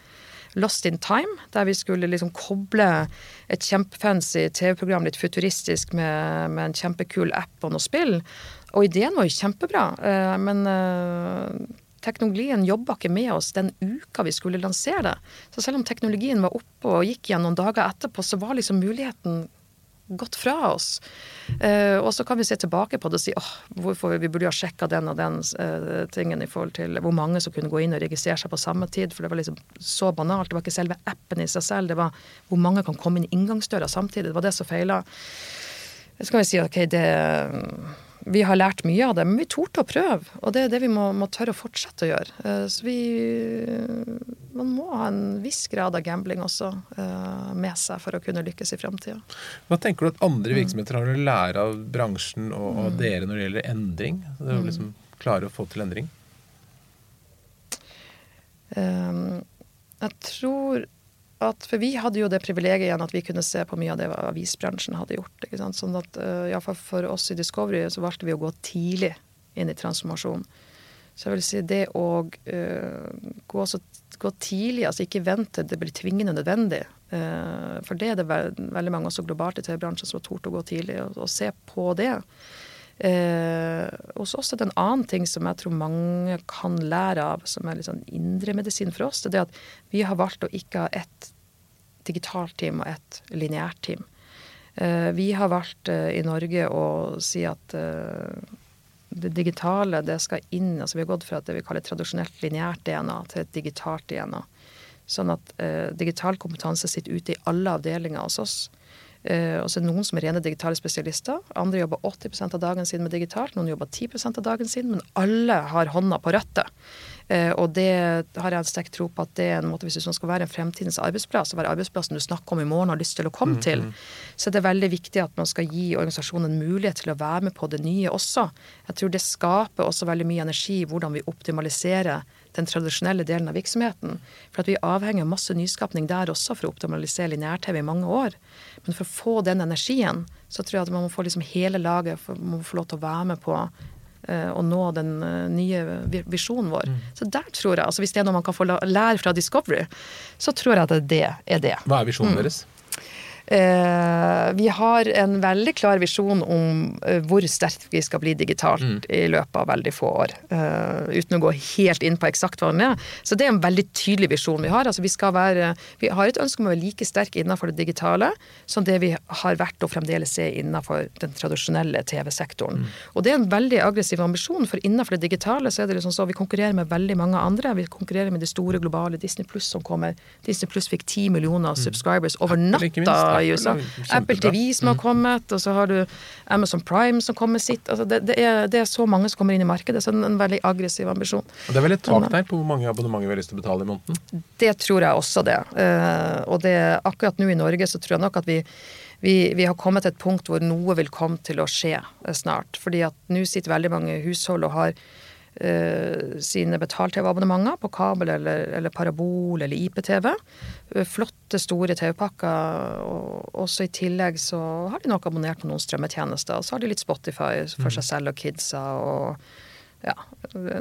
Lost in Time, der vi skulle liksom koble et kjempefancy TV-program, litt futuristisk, med, med, en kjempekul app og noe spill. Og ideen var jo kjempebra, uh, men teknologien jobba ikke med oss den uka vi skulle lansere det. Så selv om teknologien var oppe og gikk igjen noen dager etterpå, så var liksom muligheten gått fra oss. Uh, og så kan vi se tilbake på det og si åh, hvorfor vi burde ha sjekka den og den uh, tingen i forhold til hvor mange som kunne gå inn og registrere seg på samme tid, for det var liksom så banalt. Det var ikke selve appen i seg selv, det var hvor mange kan komme inn inngangsdøra samtidig. Det var det som feila. Så kan vi si ok, det vi har lært mye av det, men vi torde å prøve. Og det er det vi må, må tørre å fortsette å gjøre. Uh, så vi Man må ha en viss grad av gambling også uh, med seg for å kunne lykkes i framtida. Hva tenker du at andre virksomheter har å lære av bransjen og, og mm. dere når det gjelder endring? Det å mm. liksom klare å få til endring? Jeg tror at, For vi hadde jo det privilegiet igjen at vi kunne se på mye av det avisbransjen hadde gjort. ikke sant? Sånn at uh, eh, Iallfall for oss i Discovery så valgte vi å gå tidlig inn i transformasjon. Så jeg vil si det å uh, gå, så, gå, tidlig, altså ikke vente det blir tvingende nødvendig. Uh, for det er det ve veldig mange også globalt i TV-bransjen som har tort å gå tidlig, og, og se på det. Eh, hos oss er det en annen ting som jeg tror mange kan lære av, som er litt sånn indremedisin for oss. Det er at vi har valgt å ikke ha ett digitalt team og et lineært team. Eh, vi har valgt eh, i Norge å si at eh, det digitale det skal inn altså Vi har gått fra det vi kaller tradisjonelt lineært DNA til et digitalt DNA. Sånn at digital kompetanse sitter ute i alle avdelinger hos oss. og så er det noen som er rene digitale spesialister. Andre jobber 80% av dagen sin med digitalt, noen jobber 10% av dagen sin, men alle har hånda på rattet. Eh, og det har jeg en sterk tro på at det er en måte hvis det skal være en fremtidens arbeidsplass, å være arbeidsplassen du snakker om i morgen og har lyst til å komme mm, til, mm. så det er veldig viktig at man skal gi organisasjonen mulighet til å være med på det nye også. Jeg tror det skaper også veldig mye energi i hvordan vi optimaliserer den tradisjonelle delen av virksomheten. For at vi er avhengig av masse nyskapning der også for å optimalisere lineær-TV i mange år. Men for å få den energien, så tror jeg at man må få liksom hele laget for, må få lov til å være med på Eh, å nå den eh, nye visjonen vår. Mm. Så der tror jeg, altså hvis det er noe man kan få lære fra Discovery, så tror jeg at det er det. Hva er visjonen mm. deres? Eh, vi har en veldig klar visjon om eh, hvor sterkt vi skal bli digitalt mm. i løpet av veldig få år. Uh, uten å gå helt inn på eksakt hva den er. Så det er en veldig tydelig visjon vi har. Altså vi, være, vi, har et ønske om å være like sterke innenfor det digitale som det vi har vært og fremdeles er innenfor den tradisjonelle TV-sektoren. Mm. Og det er en veldig aggressiv ambisjon, for innenfor det digitale så er det liksom så vi konkurrerer med veldig mange andre. Vi konkurrerer med de store globale Disney Pluss som kommer. Disney Pluss fikk ti millioner mm. subscribers over natta i USA. Apple TV som har mm. kommet, og så har du Amazon Prime som kommer sitt. Altså det, det, er, det, er, så mange som kommer inn i markedet, så det er en veldig aggressiv ambisjon. Og Det er vel et tak der på hvor mange abonnementer vi har lyst til å betale i måneden? Det tror jeg også det. Uh, og det, akkurat nå i Norge så tror jeg nok at vi vi, vi, har kommet til et punkt hvor noe vil komme til å skje eh, snart. Fordi at nå sitter veldig mange hushold og har sine betalt-TV-abonnementer på kabel eller, eller, parabol eller IPTV. Uh, flotte, store TV-pakker. Og også i tillegg så har de nok abonnert på noen strømmetjenester. Og så har de litt Spotify for mm. seg selv og kidsa. og ja,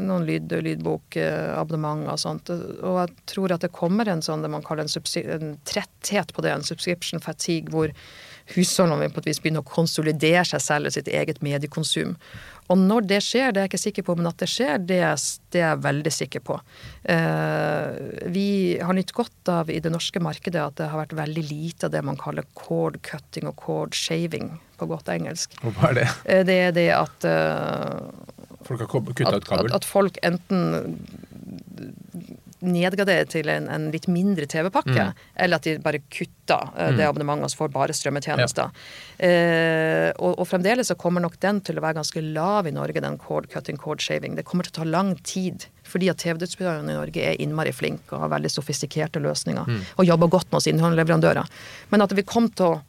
noen lyd, lydbokabonnement og sånt. Og jeg tror at det kommer en sånn det man kaller en, en tretthet på det, en subscription fatigue, hvor husholdene på et vis begynner å konsolidere seg selv og sitt eget mediekonsum. Og når det skjer, det er jeg ikke sikker på, men at det skjer, det er, det er jeg veldig sikker på. Eh, vi har nytt godt av i det norske markedet at det har vært veldig lite av det man kaller cord cutting og cord shaving, på godt engelsk. Og hva er det? Eh, det er det at eh, Folk har kutta ut kabel? At, at, folk enten nedgradere til en, en litt mindre TV-pakke, Mm. eller at de bare kutter eh, det abonnementet og så får bare strømmetjenester. Eh, og, og fremdeles så kommer nok den til å være ganske lav i Norge, den cord cutting, cord shaving. Det kommer til å ta lang tid, fordi at TV-distributørene i Norge er innmari flinke og har veldig sofistikerte løsninger, Mm. og jobber godt med oss innholdsleverandører. Men at det vil komme til å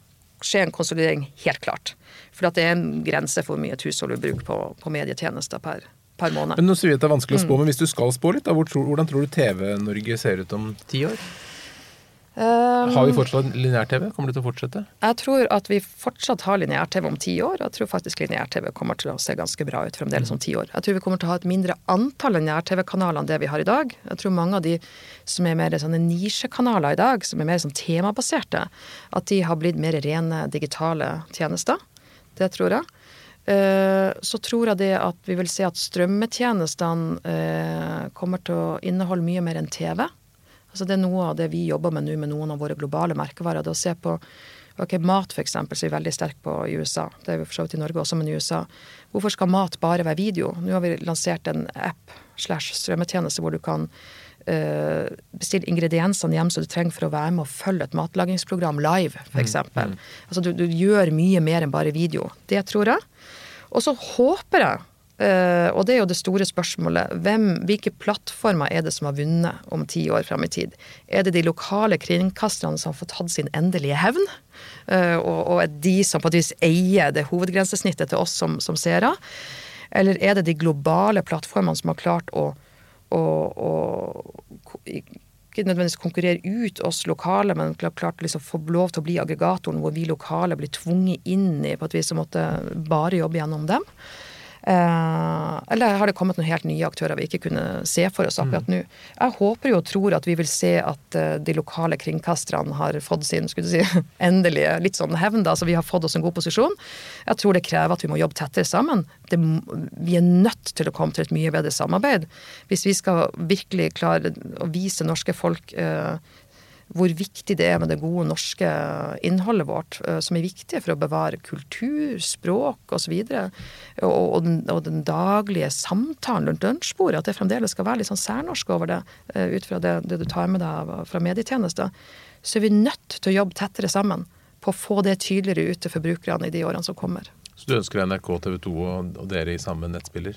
skje en konsolidering, helt klart. For at det er en grense for hvor mye et hushold vil bruke på, på medietjenester per, per måned. Men nå sier vi at det er vanskelig å Mm. spå, men hvis du skal spå litt, da, hvordan tror du TV-Norge ser ut om ti år? Um, Har vi fortsatt lineær-TV? Kommer det til å fortsette? Jeg tror at vi fortsatt har lineær-TV om ti år. Jeg tror faktisk lineær-TV kommer til å se ganske bra ut fremdeles om ti år. Jeg tror vi kommer til å ha et mindre antall lineær-TV-kanaler enn det vi har i dag. Jeg tror mange av de som er mer sånne nisjekanaler i dag, som er mer sånn temabaserte, at de har blitt mer rene digitale tjenester. Det tror jeg. Eh, Så tror jeg det at vi vil se at strømmetjenestene eh, kommer til å inneholde mye mer enn TV. Altså det er noe av det vi jobber med nå med noen av våre globale merkevarer. Det å se på ok, mat, eksempel, som er veldig sterk på i USA. Det er vi for så vidt i Norge også, men i USA. Hvorfor skal mat bare være video? Nå har vi lansert en app slash strømmetjeneste hvor du kan eh, bestille ingrediensene hjem som du trenger for å være med og følge et matlagingsprogram live, f.eks. eksempel. Altså du, du gjør mye mer enn bare video. Det tror jeg. Og så håper jeg Eh, og det er jo det store spørsmålet. Hvem, hvilke plattformer er det som har vunnet om ti år fram i tid? Er det de lokale kringkasterne som har fått tatt sin endelige hevn? Eh, og, og er de som på et vis eier det hovedgrensesnittet til oss som, som seere? Eller er det de globale plattformene som har klart å, å, å ikke nødvendigvis konkurrere ut oss lokale, men klart liksom få lov til å bli aggregatoren hvor vi lokale blir tvunget inn i på et vis å måtte bare jobbe gjennom dem? Eh, eller har det kommet noen helt nye aktører vi ikke kunne se for oss akkurat nå? Jeg håper jo og tror at vi vil se at eh, de lokale kringkasterne har fått sin skulle du si, endelige litt sånn hevn, da, så vi har fått oss en god posisjon. Jeg tror det krever at vi må jobbe tettere sammen. Det, vi er nødt til å komme til et mye bedre samarbeid hvis vi skal virkelig klare å vise norske folk eh, hvor viktig det er med det gode norske innholdet vårt, eh, som er viktig for å bevare kultur, språk osv. Og, og, den, og den daglige samtalen rundt lunsjbordet. At det fremdeles skal være litt sånn særnorsk over det, eh, ut fra det, det du tar med deg fra medietjenester. Så er vi nødt til å jobbe tettere sammen på å få det tydeligere ut til forbrukerne i de årene som kommer. Så du ønsker NRK, TV 2 og, og dere i samme nettspiller?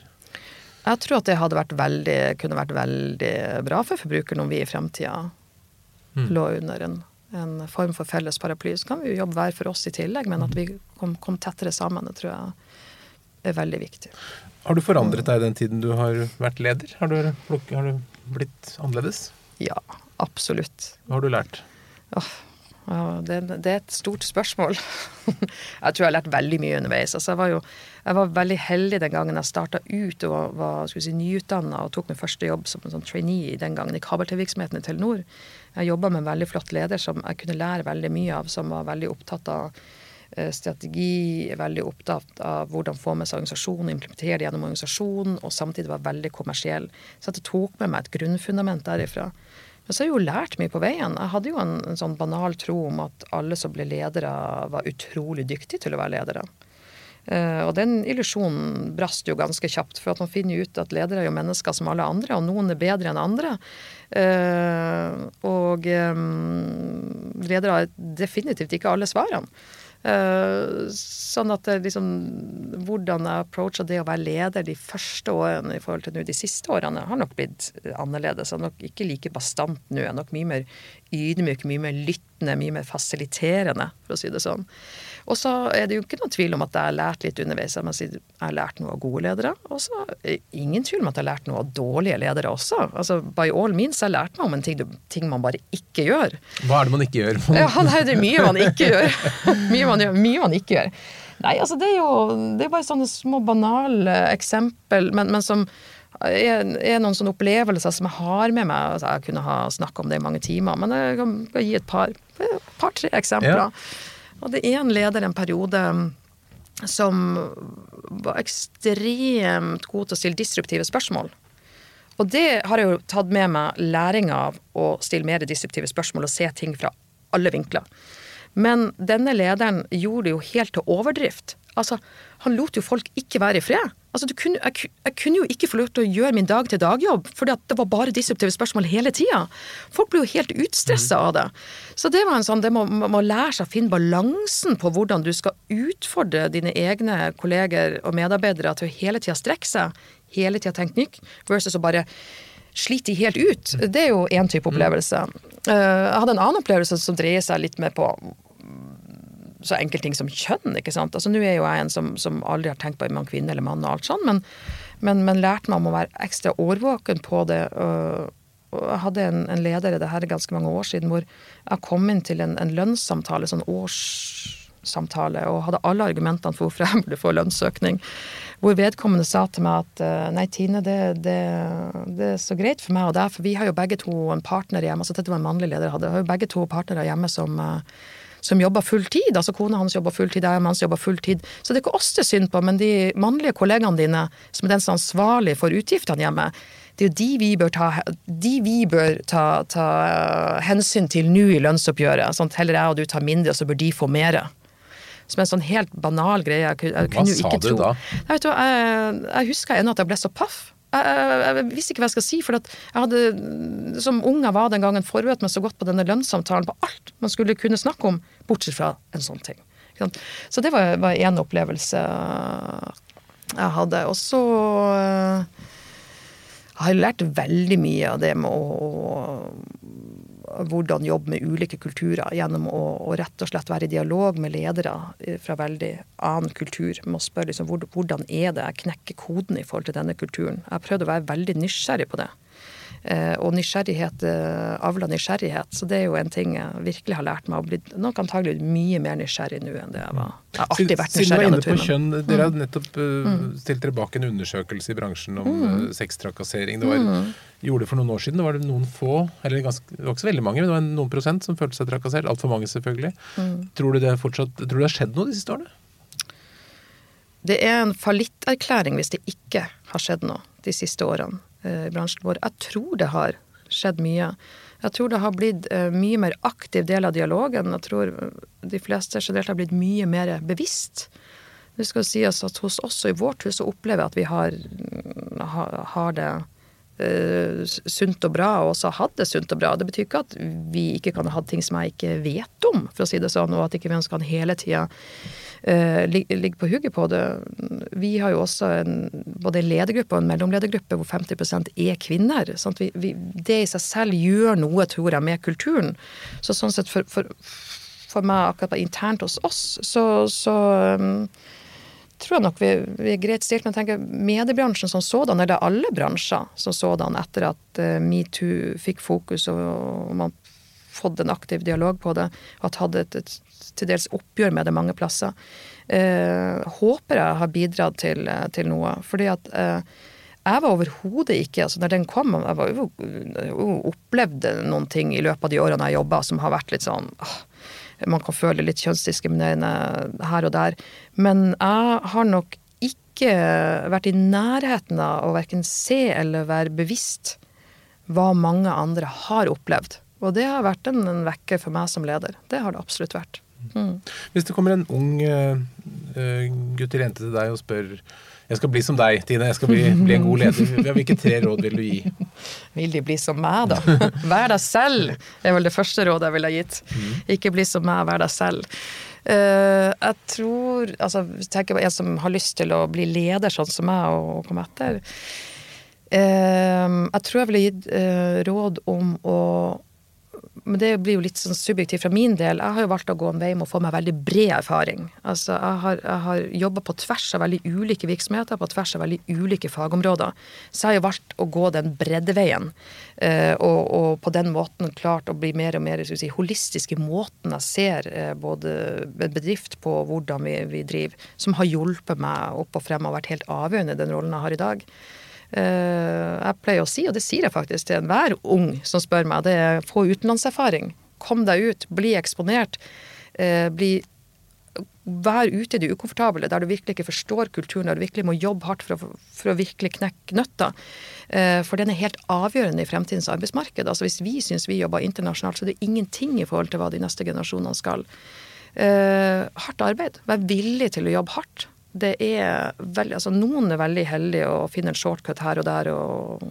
Jeg tror at det vært veldig, kunne vært veldig bra for forbrukeren om vi i fremtida lå under en, en form for felles paraply. Så kan vi jo jobbe hver for oss i tillegg, men at vi kom, kom tettere sammen, det tror jeg er veldig viktig. Har du forandret deg i den tiden du har vært leder? Har du, har du blitt annerledes? Ja, absolutt. Hva har du lært? Åh, ja, det, det er et stort spørsmål. jeg tror jeg har lært veldig mye underveis. Altså, jeg, var jo, jeg var veldig heldig den gangen jeg starta ut og var, si, nyutdanna og tok min første jobb som en sånn trainee den gangen i kabel-TV-virksomheten i Telenor. Jeg jobba med en veldig flott leder som jeg kunne lære veldig mye av, som var veldig opptatt av eh, strategi, veldig opptatt av hvordan få med seg organisasjonen, implementere det gjennom organisasjonen, og samtidig var veldig kommersiell. Så jeg tok med meg et grunnfundament derifra. Men så har jeg jo lært mye på veien. Jeg hadde jo en, en sånn banal tro om at alle som ble ledere, var utrolig dyktige til å være ledere. Eh, og den illusjonen brast jo ganske kjapt, for at man finner ut at ledere er jo mennesker som alle andre, og noen er bedre enn andre. Eh, og eh, ledere har definitivt ikke alle svarene. Sånn at liksom Hvordan jeg approacha det å være leder de første årene i forhold til nå de siste årene, har nok blitt annerledes. Jeg er nok ikke like bastant nå. Jeg er nok mye mer ydmyk, mye mer lyttende, mye mer fasiliterende, for å si det sånn. Og så er det jo ikke noen tvil om at jeg har lært litt underveis. Jeg har lært noe av gode ledere. Og så ingen tvil om at jeg har lært noe av dårlige ledere også. Altså, By all means har jeg lært meg om en ting, ting man bare ikke gjør. Hva er det man ikke gjør? Ja, det er mye man ikke gjør. mye, man gjør mye man ikke gjør. Nei, altså det er jo det er bare sånne små banale eksempel, men, men som er, er noen sånne opplevelser som jeg har med meg. Altså, jeg kunne ha snakka om det i mange timer, men jeg kan, kan gi et par, par-tre eksempler. Ja. Og det er en leder en periode som var ekstremt god til å stille disruptive spørsmål. Og det har jeg jo tatt med meg læring av å stille mer disruptive spørsmål og se ting fra alle vinkler. Men denne lederen gjorde det jo helt til overdrift. Altså, han lot jo folk ikke være i fred. Altså, kunne, jeg, jeg, kunne jo ikke få lov til å gjøre min dag-til-dag-jobb, for det var bare disruptive spørsmål hele tida. Folk ble jo helt utstressa av det. Så det var en sånn, det må, må lære seg å finne balansen på hvordan du skal utfordre dine egne kolleger og medarbeidere til å hele tida strekke seg, hele tida tenke nytt, versus å bare sliter de helt ut. Det er jo én type opplevelse. Eh, jeg hadde en annen opplevelse som dreier seg litt mer på så enkel ting som kjønn. ikke sant? Altså Nå er jo jeg en som, som aldri har tenkt på om man er kvinne eller mann, og alt sånn, men, men, men lærte meg om å være ekstra årvåken på det. Og, og jeg hadde en, en, leder i det her ganske mange år siden hvor jeg kom inn til en, en lønnssamtale, sånn årssamtale, og hadde alle argumentene for hvorfor jeg burde få lønnsøkning. Hvor vedkommende sa til meg at eh, nei, Tine, det, det, det er så greit for meg og deg, for vi har jo begge to en partner hjemme. altså Dette var en mannlig leder jeg hadde. Vi har jo begge to partnere hjemme som uh, som jobber fulltid. Altså kona hans jobber fulltid, jeg og hans jobber fulltid. Så det er ikke oss det er synd på, men de mannlige kollegaene dine, som er den som er ansvarlig for utgiftene hjemme, det er jo de vi bør ta, vi bør ta, ta uh, hensyn til nå i lønnsoppgjøret. Sånn at heller jeg og du tar mindre, og så bør de få mer. Som en sånn helt banal greie. Jeg, kunne, Hva sa du tro. da? Jeg, du, jeg, jeg husker ennå at jeg ble så paff. Jeg, jeg, visste ikke hva jeg skal si, for jeg hadde, som unge var den gangen, forberedt meg så godt på denne lønnssamtalen på alt man skulle kunne snakke om, bortsett fra en sånn ting. Så det var én opplevelse jeg hadde. Og så eh, har jeg lært veldig mye av det med å hvordan jobbe med ulike kulturer gjennom å, å, rett og slett være i dialog med ledere fra veldig annen kultur. Med å spørre liksom, hvordan er det jeg knekker koden i forhold til denne kulturen. Jeg har prøvd å være veldig nysgjerrig på det. Eh, og nysgjerrighet eh, avler nysgjerrighet. Så det er jo en ting jeg virkelig har lært meg. å bli nok antagelig mye mer nysgjerrig nå enn det jeg var. Jeg har alltid vært nysgjerrig av på Kjønn, dere har mm. nettopp uh, stilt dere bak en undersøkelse i bransjen om mm. sextrakassering. Det var, mm. gjorde det for noen år siden. Det var det noen få, eller ganske, det var ikke så veldig mange, men det var noen prosent som følte seg trakassert. Altfor mange, selvfølgelig. Mm. Tror, du det fortsatt, tror du det har skjedd noe de siste årene? Det er en fallitterklæring hvis det ikke har skjedd noe de siste årene. Eh, i bransjen vår. Jeg tror det har skjedd mye. Jeg tror det har blitt uh, mye mer aktiv del av dialogen. Jeg tror de fleste generelt har blitt mye mer bevisst. Det skal sies at hos oss og i vårt hus så opplever jeg at vi har, har, har det uh, sunt og bra, og også har hatt det sunt og bra. Det betyr ikke at vi ikke kan ha ting som jeg ikke vet om, for å si det sånn, og at ikke vi ønsker han hele tida uh, ligger på hugget på det. Vi har jo også en, både en ledergruppe og en mellomledergruppe hvor 50 er kvinner. Vi, vi, det i seg selv gjør noe, tror jeg, med kulturen. Så sånn sett for, for, for meg akkurat internt hos oss, så, så um, tror jeg nok vi, vi, er greit stilt. Men jeg tenker mediebransjen som sådan, eller alle bransjer som sådan, etter at uh, metoo fikk fokus og, og man fått en aktiv dialog på det, og hatt et, et, til dels oppgjør med det mange plasser, eh, håper jeg har bidratt til, uh, til noe. Fordi at jeg var overhodet ikke altså når den kom, Jeg var jo, opplevde noen ting i løpet av de årene jeg jobba som har vært litt sånn åh, man kan føle litt kjønnsdiskriminerende her og der. Men jeg har nok ikke vært i nærheten av å verken se eller være bevisst hva mange andre har opplevd. Og det har vært en, en vekker for meg som leder. Det har det absolutt vært. Mm. Hvis det kommer en ung uh, gutt eller jente til deg og spør jeg skal bli som deg, Tine. Jeg skal bli, bli en god leder. Hvilke tre råd vil du gi? Vil de bli som meg, da? Vær deg selv, er vel det første rådet jeg ville gitt. Mm. Ikke bli som meg, vær deg selv. Uh, jeg tror Altså, tenker på en som har lyst til å bli leder sånn som meg og komme etter. Uh, jeg tror jeg ville gitt uh, råd om å men det blir jo litt sånn subjektivt fra min del. Jeg har jo valgt å gå en vei med å få meg veldig bred erfaring. Altså, jeg har, jeg har jobba på tvers av veldig ulike virksomheter, på tvers av veldig ulike fagområder. Så jeg har jo valgt å gå den breddeveien. Eh, og, og, på den måten klart å bli mer og mer si, holistisk i måten jeg ser eh, både bedrift på hvordan vi, vi driver, som har hjulpet meg opp og frem og vært helt avgjørende i den rollen jeg har i dag. Eh, jeg pleier å si, og det sier jeg faktisk til enhver ung som spør meg, det er få utenlandserfaring. Kom deg ut, bli eksponert. Eh, bli Vær ute i det ukomfortable, der du virkelig ikke forstår kulturen, der du virkelig må jobbe hardt for å, for å virkelig knekke nøtta. Eh, for den er helt avgjørende i fremtidens arbeidsmarked. Altså Hvis vi syns vi jobber internasjonalt, så er det ingenting i forhold til hva de neste generasjonene skal. Hardt arbeid. Vær villig til å jobbe hardt. Det er veldig, altså Noen er veldig heldige og finner en shortcut her og der og,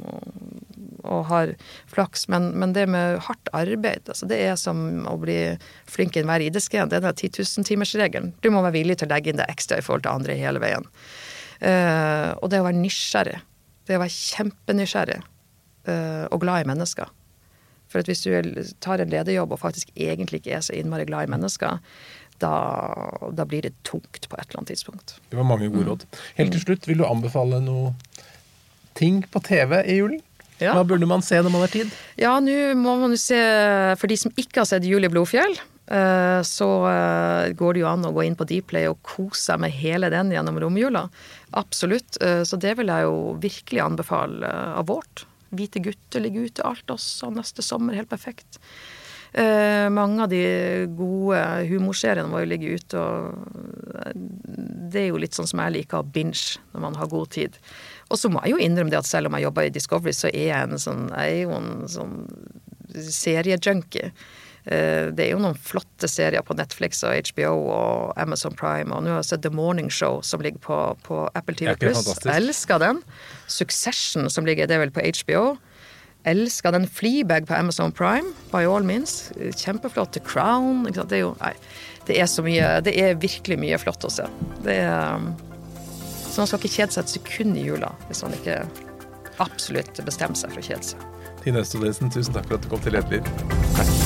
og har flaks, men, men, det med hardt arbeid, altså det er som å bli flink i enhver idrettsgren. Det er den 10 000-timersregelen. Du må være villig til å legge inn det ekstra i forhold til andre hele veien. Uh, og det å være nysgjerrig. Det å være kjempenysgjerrig uh, og glad i mennesker. For at hvis du tar en lederjobb og faktisk egentlig ikke er så innmari glad i mennesker, da, da, blir det tungt på et eller annet tidspunkt. Det var mange gode mm. råd. Helt til slutt, vil du anbefale noe ting på TV i julen? Ja. Hva burde man se når man har tid? Ja, nå må man jo se For de som ikke har sett Julie Blodfjell, eh, så eh, går det jo an å gå inn på Dplay og kose seg med hele den gjennom romjula. Absolutt. Eh, så det vil jeg jo virkelig anbefale av vårt. Hvite gutter ligger ute alt også neste sommer. Helt perfekt. Eh, mange av de gode humorseriene må jo ligge ute, og det er jo litt sånn som jeg liker å binge når man har god tid. Og så må jeg jo innrømme det at selv om jeg jobber i Discovery, så er jeg, en sånn, jeg er jo en sånn seriejunkie. Eh, det er jo noen flotte serier på Netflix og HBO og Amazon Prime. Og nå har jeg sett The Morning Show, som ligger på, på Apple TV Pluss. Elsker den. Succession, som ligger det er vel på HBO. Elsker den. Fleabag på Amazon Prime, by all means. Kjempeflott. The Crown. Det er jo Nei. Det er så mye Det er virkelig mye flott å se. Det er um, Så man skal ikke kjede seg et sekund i jula hvis man ikke absolutt bestemmer seg for å kjede seg. Tine Østodesen, tusen takk for at du kom til Lederliv. Takk.